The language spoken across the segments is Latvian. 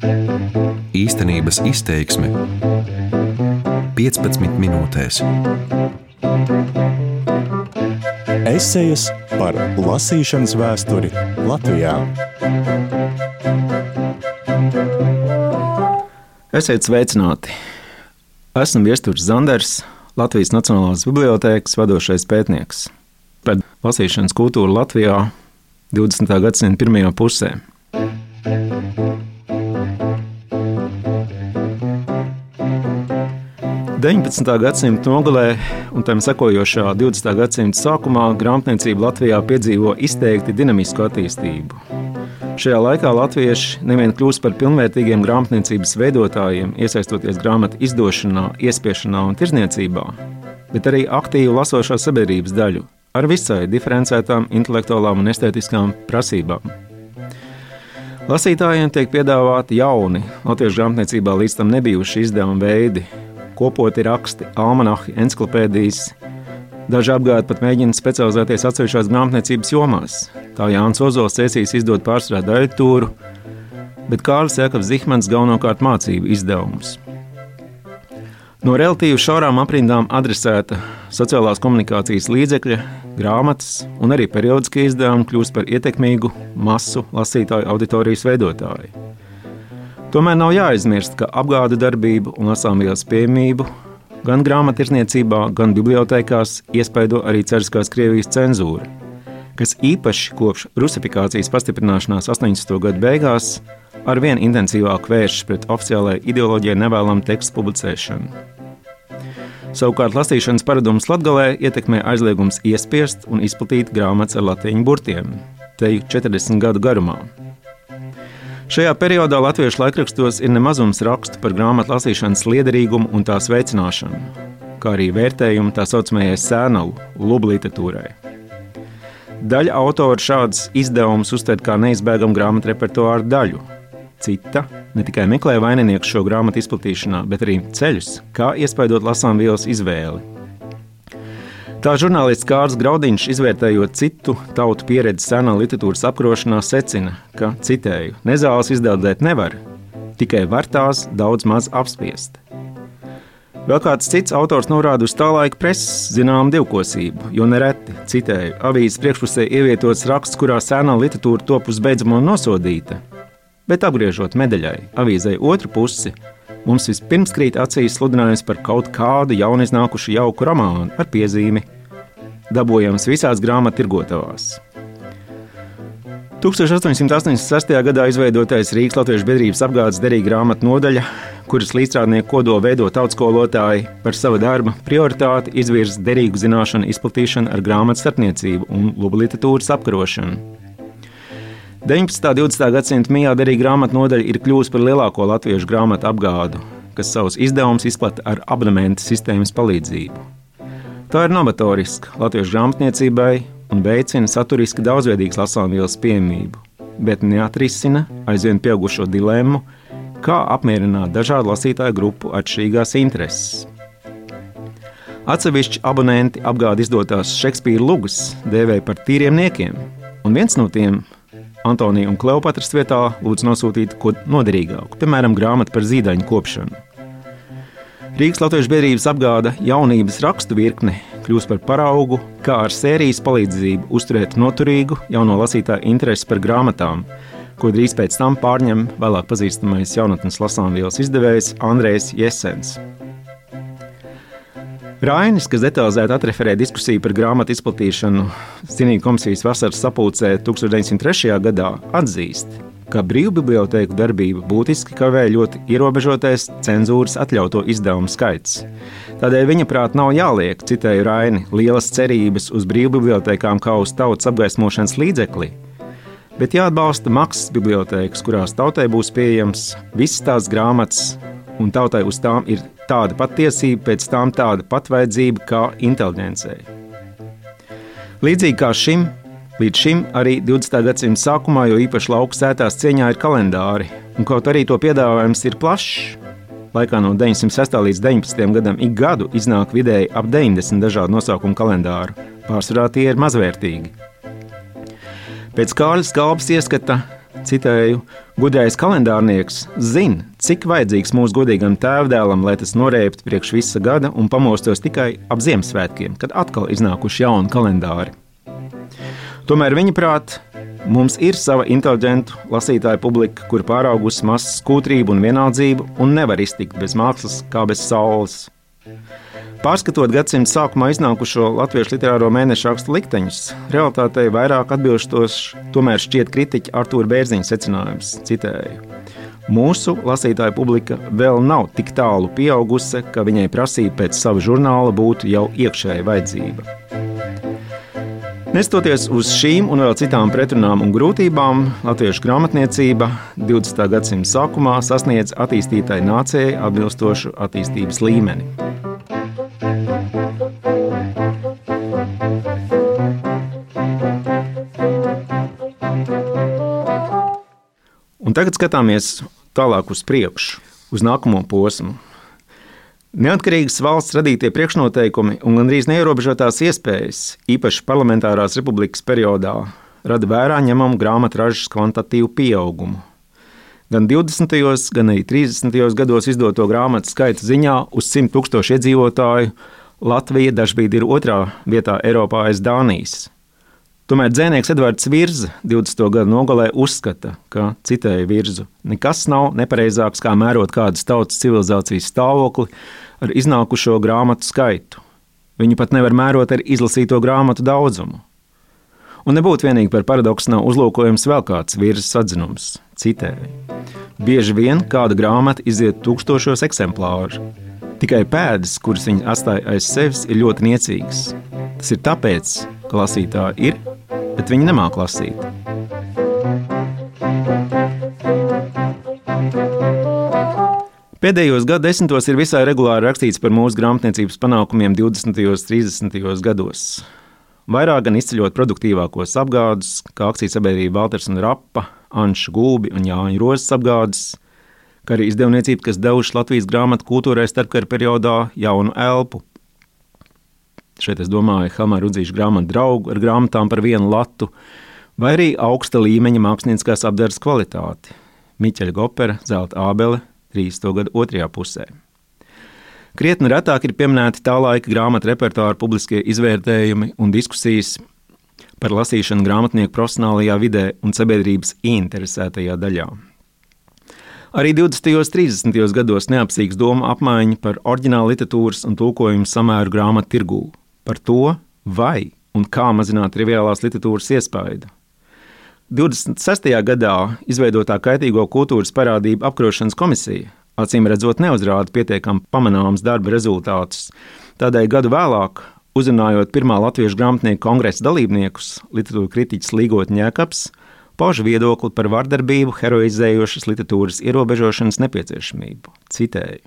Īstenības izteiksme 15 minūtēs. Esejas par lasīšanas vēsturi Latvijā. Esiet sveicināti! Esmu Viestures Zanders, Latvijas Nacionālās Bibliotēkas vadošais pētnieks par lasīšanas kultūru Latvijā 20. gadsimta pirmajā pusē. 19. gadsimta nogalē un tam sekojošā 20. gadsimta sākumā grāmatniecība Latvijā piedzīvo izteikti dinamisku attīstību. Šajā laikā latvieši nevien kļūst par pilnvērtīgiem grāmatniecības veidotājiem, iesaistoties grāmatu izdošanā, iespiešanā un tirzniecībā, bet arī aktīvu lasošā sabiedrības daļu ar visai diferencētām intelektuālām un estētiskām prasībām. Lasītājiem tiek piedāvāti jauni, latviešu grāmatniecībā līdz tam nebijuši izdevuma veidi, kopoti raksti, almanahi, encyklopēdijas. Daži apgādi pat mēģina specializēties atsevišķās grāmatniecības jomās. Tā Jānis Ozols cēsīs izdot pārsvarā daļtūru, bet Kārlis Jākavs Zihmans galvenokārt mācību izdevumus. No relatīvi šaurām aprindām adresēta sociālās komunikācijas līdzekļa, grāmatas un arī periodiskie izdevumi kļūst par ietekmīgu masu lasītāju auditorijas veidotāju. Tomēr nav jāaizmirst, ka apgādu darbību un lasāmvielas pieejamību gan grāmattirniecībā, gan bibliotekās iespaido arī Ceriskās Krievijas cenzūra, kas īpaši kopš rusifikācijas pastiprināšanās 80. gadu beigās arvien intensīvāk vēršas pret oficiālajai ideoloģijai nevēlamu tekstu publicēšanu. Savukārt lasīšanas paradumus Latvijā ietekmē aizliegums iespiest un izplatīt grāmatas ar latīņu burtiem, teju 40 gadu garumā. Šajā periodā latviešu laikrakstos ir nemazums rakstu par grāmatu lasīšanas liederīgumu un tās veicināšanu, kā arī vērtējumu tā saucamajai sēnalu, lubu literatūrai. Daļa autora šādas izdevumus uztver kā neizbēgamu grāmatu repertuāru daļu. Cita ne tikai meklē vaininieku šo grāmatu izplatīšanā, bet arī ceļus, kā iespaidot lasām vielas izvēli. Tā žurnālists Kārs Graudiņš, izvērtējot citu tautu pieredzi senā literatūras apkarošanā, secina, ka, citēju, nezāles izdevēt nevar, tikai var tās daudz maz apspiest. Vēl kāds cits autors norāda uz tā laika preses zināmu divkosību, jo nereti, citēju, avīzes priekšpusē ievietots raksts, kurā senā literatūra top uz beidzamo nosodīta. Bet apgriežot medaļai, avīzei otru pusi, mums vispirms krīt acīs sludinājums par kaut kādu jauniznākušu jauku romānu ar piezīmi: dabūjams visās grāmatu tirgotavās. 1886. gadā izveidotais Rīgas Latvijas biedrības apgādes derīga grāmatu nodaļa, kuras līdzstrādnieku kodolu veido tautskolotāji, par savu darbu prioritāti izvirza derīgu zināšanu izplatīšanu ar grāmatu starpniecību un lubu literatūras apkarošanu. 19. un 20. gadsimta mijā derīga grāmatu nodaļa ir kļuvusi par lielāko latviešu grāmatu apgādu, kas savus izdevumus izplata ar abonementu sistēmas palīdzību. Tā ir novatoriska latviešu grāmatniecībai un veicina saturiski daudzveidīgas lasāmvielas pieejamību, bet neatrisina aizvien pieaugušo dilemmu, kā apmierināt dažādu lasītāju grupu atšķirīgās intereses. Atsevišķi abonenti apgāda izdotās Šekspīra lugas dēvēja par tīriem niekiem, un viens no tiem Antonija un Kleopatras vietā lūdzu nosūtīt ko noderīgāku, piemēram, grāmatu par zīdaiņu kopšanu. Rīgas Latvijas biedrības apgāda jaunības rakstu virkni kļūst par paraugu, kā ar sērijas palīdzību uzturēt noturīgu jauno lasītāju interesi par grāmatām, ko drīz pēc tam pārņem vēlāk pazīstamais jaunatnes lasāmvielas izdevējs Andrejs Jesens. Rainis, kas detalizēti atreferē diskusiju par grāmatu izplatīšanu Cienīgas komisijas vasaras sapulcē 1903. gadā, atzīst, ka brīvbibliotēku darbību būtiski kavē ļoti ierobežotais cenzūras atļautu izdevumu skaits. Tādēļ viņa prāt nav jāliek, citēju Raini, lielas cerības uz brīvbibliotēkām kā uz tautas apgaismošanas līdzekli, bet jāatbalsta maksas bibliotēkas, kurās tautai būs pieejams visas tās grāmatas, un tautai uz tām ir tāda pati tiesība, pēc tam tāda pati vajadzība kā inteligencei. Līdzīgi kā šim, līdz šim arī 20. gadsimta sākumā, jo īpaši lauku sētās cieņā ir kalendāri, un kaut arī to piedāvājums ir plašs. Laikā no 906. līdz 19. gadam ik gadu iznāk vidēji ap 90 dažādu nosaukumu kalendāru. Pārsvarā tie ir mazvērtīgi. Pēc Kārļa Skalbas ieskata citēju, gudrais kalendārnieks zina, cik vajadzīgs mūsu godīgam tēvdēlam, lai tas noreiptu priekš visa gada un pamostos tikai ap Ziemassvētkiem, kad atkal iznākuši jauni kalendāri. Tomēr viņa prāt, mums ir sava inteliģenta lasītāja publika, kur pāraugusi masas kūtrību un vienaldzību un nevar iztikt bez mākslas kā bez saules. Pārskatot gadsimta sākumā iznākušo latviešu literāro mēnešu rakstu likteņus, realitātei vairāk atbilstošs tomēr šķiet kritiķa Artūra Bērziņa secinājums. Citēju. Mūsu lasītāja publika vēl nav tik tālu pieaugusi, ka viņai prasība pēc sava žurnāla būtu jau iekšēja vajadzība. Nestoties uz šīm un vēl citām pretrunām un grūtībām, latviešu grāmatniecība 20. gadsimta sākumā sasniedz attīstītai nācijai atbilstošu attīstības līmeni. Un tagad skatāmies tālāk uz priekšu, uz nākamo posmu. Neatkarīgas valsts radītie priekšnoteikumi un gandrīz neierobežotās iespējas, īpaši parlamentārās republikas periodā, rada vērā ņemamu grāmatražas kvantitīvu pieaugumu. Gan 20. gan arī 30. gados izdoto grāmatu skaita ziņā uz 100 tūkstošu iedzīvotāju Latvija dažkārt ir otrā vietā Eiropā aiz Dānijas. Tomēr dzēnieks Edvards Virza 20. gada nogalē uzskata, ka, citēju virzu, nekas nav nepareizāks kā mērot kādas tautas civilizācijas stāvokli ar iznākušo grāmatu skaitu. Viņu pat nevar mērot ar izlasīto grāmatu daudzumu. Un nebūtu vienīgi par paradoksu nav uzlūkojams vēl kāds virsmas atzinums. Citēji. Bieži vien kāda grāmata iziet tūkstošos eksemplāru. Tikai pēdas, kuras viņi atstāja aiz sevis, ir ļoti niecīgas. Tas ir tāpēc, ka lasītāji ir bet viņi nemāca lasīt. Pēdējos gadu desmitos ir visai regulāri rakstīts par mūsu grāmatniecības panākumiem 20. un 30. gados. Vairāk gan izceļot produktīvākos apgādus, kā akcijas sabiedrība Walters un Rapa, Anša Gulbi un Jāņa Rozes apgādus, kā arī izdevniecība, kas devuši Latvijas grāmatu kultūrai starpkara periodā jaunu elpu. Šeit es domāju Helmāra Rudzīša grāmatu draugu ar grāmatām par vienu latu, vai arī augsta līmeņa mākslinieckās apdares kvalitāti. Miķeļa Gopera, Zelta Ābele, 30. gadu otrajā pusē. Krietni retāk ir pieminēti tā laika grāmatu repertuāra publiskie izvērtējumi un diskusijas par lasīšanu grāmatnieku profesionālajā vidē un sabiedrības ieinteresētajā daļā. Arī 20. un 30. gados neapsīgs doma apmaiņa par oriģinālu literatūras un tulkojumu samēru grāmatu tirgū par to, vai un kā mazināt triviālās literatūras iespaidu. 26. gadā izveidotā kaitīgo kultūras parādību apkarošanas komisija acīm redzot neuzrāda pietiekami pamanāms darba rezultātus. Tādēļ gadu vēlāk, uzrunājot pirmā latviešu grāmatnieku kongresa dalībniekus, literatūra kritiķis Līgotņa Jēkabs pauž viedokli par vardarbību, heroizējošas literatūras ierobežošanas nepieciešamību. Citēju: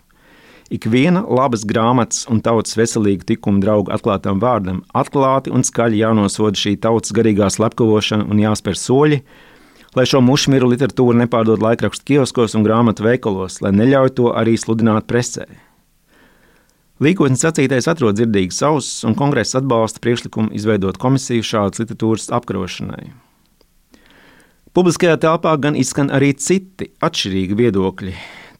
Ikviena labas grāmatas un tautas veselīga tikuma drauga atklātam vārdam atklāti un skaļi jānosoda šī tautas garīgā slepkavošana un jāspēr soļi, lai šo mušmiru literatūru nepārdod laikrakstu kioskos un grāmatu veikalos, lai neļauj to arī sludināt presē. Līkotnes sacītais atrod dzirdīgas ausis, un kongress atbalsta priekšlikumu izveidot komisiju šādas literatūras apkarošanai. Publiskajā telpā gan izskan arī citi atšķirīgi viedokļi,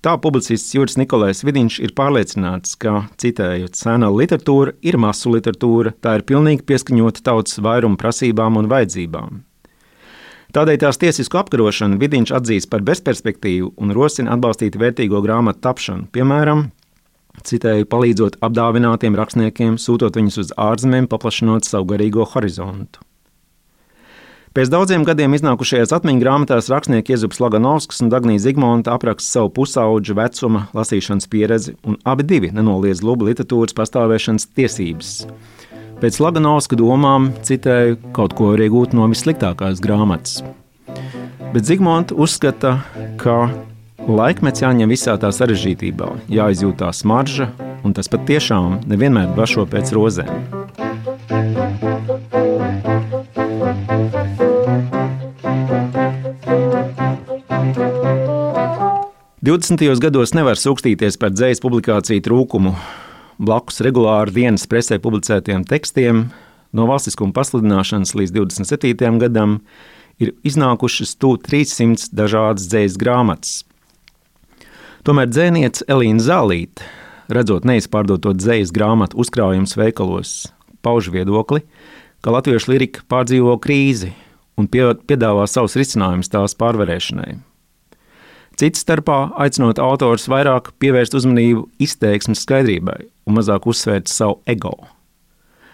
Tā publicists Juris Nikolais Vidiņš ir pārliecināts, ka, citējot, sena literatūra ir masu literatūra, tā ir pilnīgi pieskaņota tautas vairuma prasībām un vajadzībām. Tādēļ tās tiesisko apkarošanu Vidiņš atzīst par bezperspektīvu un rosina atbalstīt vērtīgo grāmatu tapšanu, piemēram, citēju, palīdzot apdāvinātiem rakstniekiem, sūtot viņus uz ārzemēm, paplašinot savu garīgo horizontu. Pēc daudziem gadiem iznākušajās atmiņu grāmatās rakstnieki Iezups Laganovskis un Dagnija Zigmonta apraksta savu pusauģu vecuma lasīšanas pieredzi, un abi divi nenoliedz lubu literatūras pastāvēšanas tiesības. Pēc Laganovska domām, citēju, kaut ko var iegūt no vissliktākās grāmatas. Bet Zigmonta uzskata, ka laikmets jāņem visā tā sarežģītībā, jāizjūt tā smarža, un tas patiešām nevienmēr bašo pēc rozēm. 20. gados nevar sūkstīties par dzīslu publikāciju trūkumu. Blakus regulāri dienas presē publicētiem tekstiem, no valstiskuma pasludināšanas līdz 27. gadam, ir iznākušas tūlīt 300 dažādas dzīslas grāmatas. Tomēr dzēniece Elīna Zālīte, redzot neizpārdoto dzīslas grāmatu uzkrājumus veikalos, pauž viedokli, ka latviešu lirika pārdzīvo krīzi un piedāvā savus risinājumus tās pārvarēšanai. Cits starpā aicinot autors vairāk pievērst uzmanību izteiksmes skaidrībai un mazāk uzsvērt savu ego.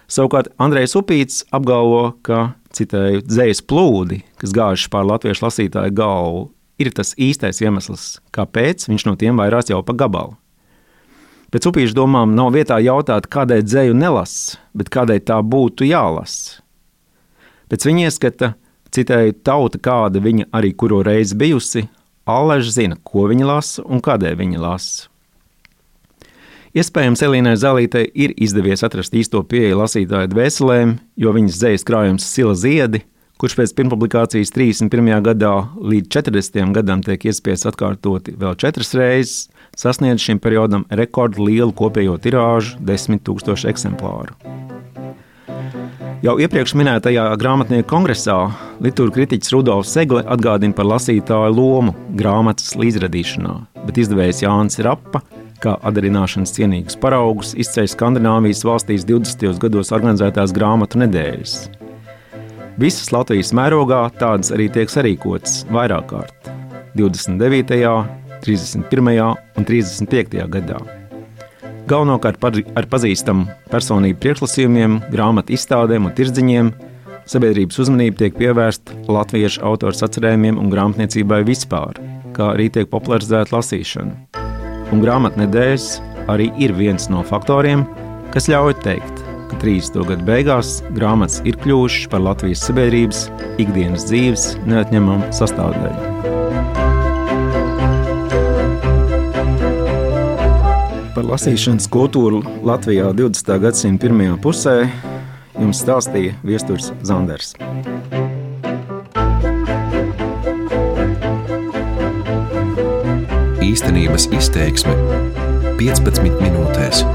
Savukārt Andrejs Upīts apgalvo, ka, citēju, dzējas plūdi, kas gājuši pār latviešu lasītāju galvu, ir tas īstais iemesls, kāpēc viņš no tiem vairās jau pa gabalu. Pēc upīšu domām nav vietā jautāt, kādēļ dzēju nelasa, bet kādēļ tā būtu jālasa. Pēc viņa ieskata, citēju, tauta, kāda viņa arī kuru reizi bijusi, Allaž zina, ko viņa lasa un kādēļ viņa lasa. Iespējams, Elīnai Zalītei ir izdevies atrast īsto pieeju lasītāju dvēselēm, jo viņas dzīslas krājums Sila Ziedi, kurš pēc pirmpublikācijas 31. gadā līdz 40. gadam tiek iespiests atkārtoti vēl četras reizes, sasniedz šim periodam rekordu lielu kopējo tirāžu - 10 000 eksemplāru. Jau iepriekš minētajā grāmatnieku kongresā literatūra kritiķis Rudolfs Segle atgādina par lasītāju lomu grāmatas līdzradīšanā, bet izdevējs Jānis Rapa, kā atdarināšanas cienīgus paraugus, izceļ Skandināvijas valstīs 20. gados organizētās grāmatu nedēļas. Visas Latvijas mērogā tādas arī tiek sarīkotas vairāk kārt - 29., 31. un 35. gadā galvenokārt ar pazīstamu personību priekšlasījumiem, grāmatu izstādēm un tirdziņiem. Sabiedrības uzmanība tiek pievērsta latviešu autoru atcerējumiem un grāmatniecībai vispār, kā arī tiek popularizēta lasīšana. Un grāmatnedēļas arī ir viens no faktoriem, kas ļauj teikt, ka 30. gadu beigās grāmatas ir kļuvušas par Latvijas sabiedrības ikdienas dzīves neatņemamu sastāvdaļu. Lasīšanas kultūru Latvijā 20. gadsimta pirmajā pusē jums stāstīja Viestures Zanders. Īstenības izteiksme 15 minūtēs.